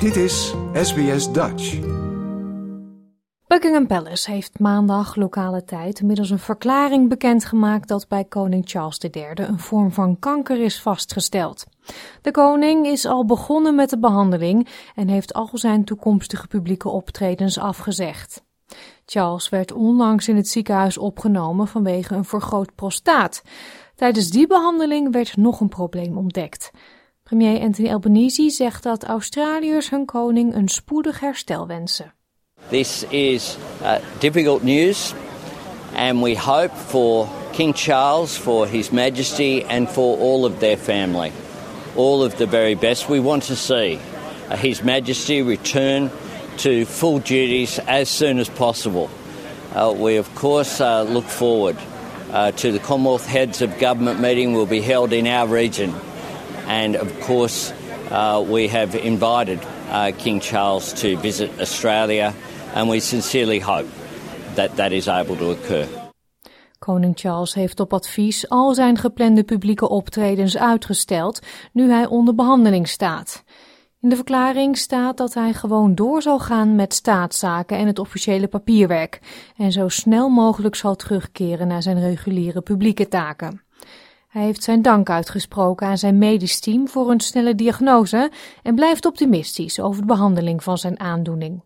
Dit is SBS Dutch. Buckingham Palace heeft maandag lokale tijd middels een verklaring bekendgemaakt dat bij koning Charles III een vorm van kanker is vastgesteld. De koning is al begonnen met de behandeling en heeft al zijn toekomstige publieke optredens afgezegd. Charles werd onlangs in het ziekenhuis opgenomen vanwege een vergroot prostaat. Tijdens die behandeling werd nog een probleem ontdekt. Premier Anthony Albanese zegt dat Australiërs hun koning een spoedig herstel wensen. This is uh, difficult news, and we hope for King Charles, for His Majesty, and for all of their family, all of the very best. We want to see uh, His Majesty return to full duties as soon as possible. Uh, we, of course, uh, look forward to the Commonwealth Heads of Government meeting will be held in our region. And, of course, uh, we have invited uh, King Charles to visit Australia, and we sincerely hope that that is able to occur. Koning Charles heeft op advies al zijn geplande publieke optredens uitgesteld, nu hij onder behandeling staat. In de verklaring staat dat hij gewoon door zal gaan met staatszaken en het officiële papierwerk en zo snel mogelijk zal terugkeren naar zijn reguliere publieke taken. Hij heeft zijn dank uitgesproken aan zijn medisch team voor een snelle diagnose en blijft optimistisch over de behandeling van zijn aandoening.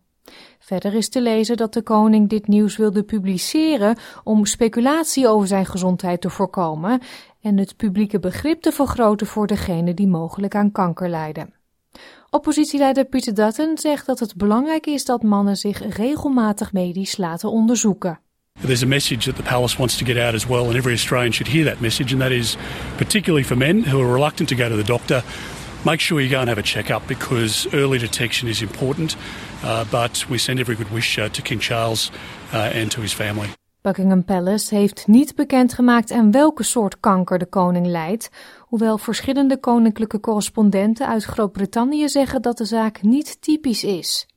Verder is te lezen dat de koning dit nieuws wilde publiceren om speculatie over zijn gezondheid te voorkomen en het publieke begrip te vergroten voor degenen die mogelijk aan kanker lijden. Oppositieleider Peter Dutton zegt dat het belangrijk is dat mannen zich regelmatig medisch laten onderzoeken. There's a message that the palace wants to get out as well, and every Australian should hear that message, and that is particularly for men who are reluctant to go to the doctor. Make sure you go and have a check-up because early detection is important. Uh, but we send every good wish uh, to King Charles uh, and to his family. Buckingham Palace heeft niet bekendgemaakt aan welke soort kanker de koning lijdt, hoewel verschillende koninklijke correspondenten uit Groot-Brittannië zeggen dat de zaak niet typisch is.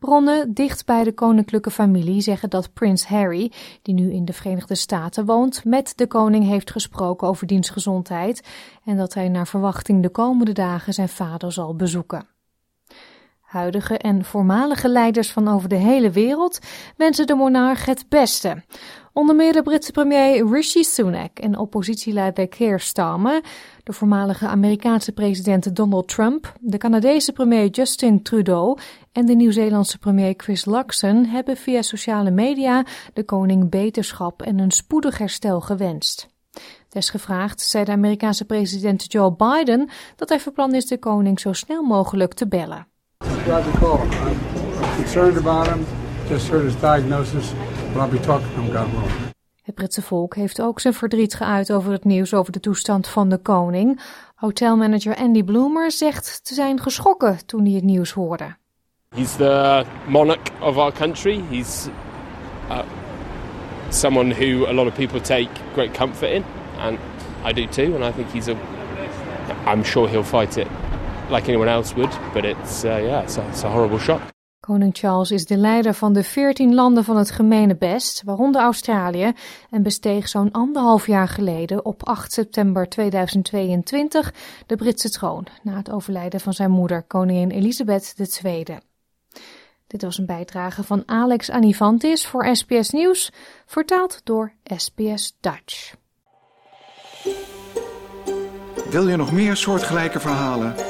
Bronnen dicht bij de koninklijke familie zeggen dat prins Harry, die nu in de Verenigde Staten woont, met de koning heeft gesproken over diens gezondheid en dat hij naar verwachting de komende dagen zijn vader zal bezoeken. Huidige en voormalige leiders van over de hele wereld wensen de monarch het beste. Onder meer de Britse premier Rishi Sunak en oppositieleider Keir Starmer, de voormalige Amerikaanse president Donald Trump, de Canadese premier Justin Trudeau en de Nieuw-Zeelandse premier Chris Luxon hebben via sociale media de koning beterschap en een spoedig herstel gewenst. Desgevraagd zei de Amerikaanse president Joe Biden dat hij van plan is de koning zo snel mogelijk te bellen. Het Britse volk heeft ook zijn verdriet geuit over het nieuws over de toestand van de koning. Hotelmanager Andy Bloomer zegt te zijn geschrokken toen hij het nieuws hoorde. He's the monarch of our country. He's uh, someone who a lot of people take great comfort in, and I do too. And I think he's a. I'm sure he'll fight it like anyone else would, but it's uh, yeah, it's a, it's a horrible shock. Koning Charles is de leider van de 14 landen van het gemene best, waaronder Australië, en besteeg zo'n anderhalf jaar geleden op 8 september 2022 de Britse troon na het overlijden van zijn moeder, koningin Elisabeth II. Dit was een bijdrage van Alex Anivantis voor SBS Nieuws, vertaald door SBS Dutch. Wil je nog meer soortgelijke verhalen?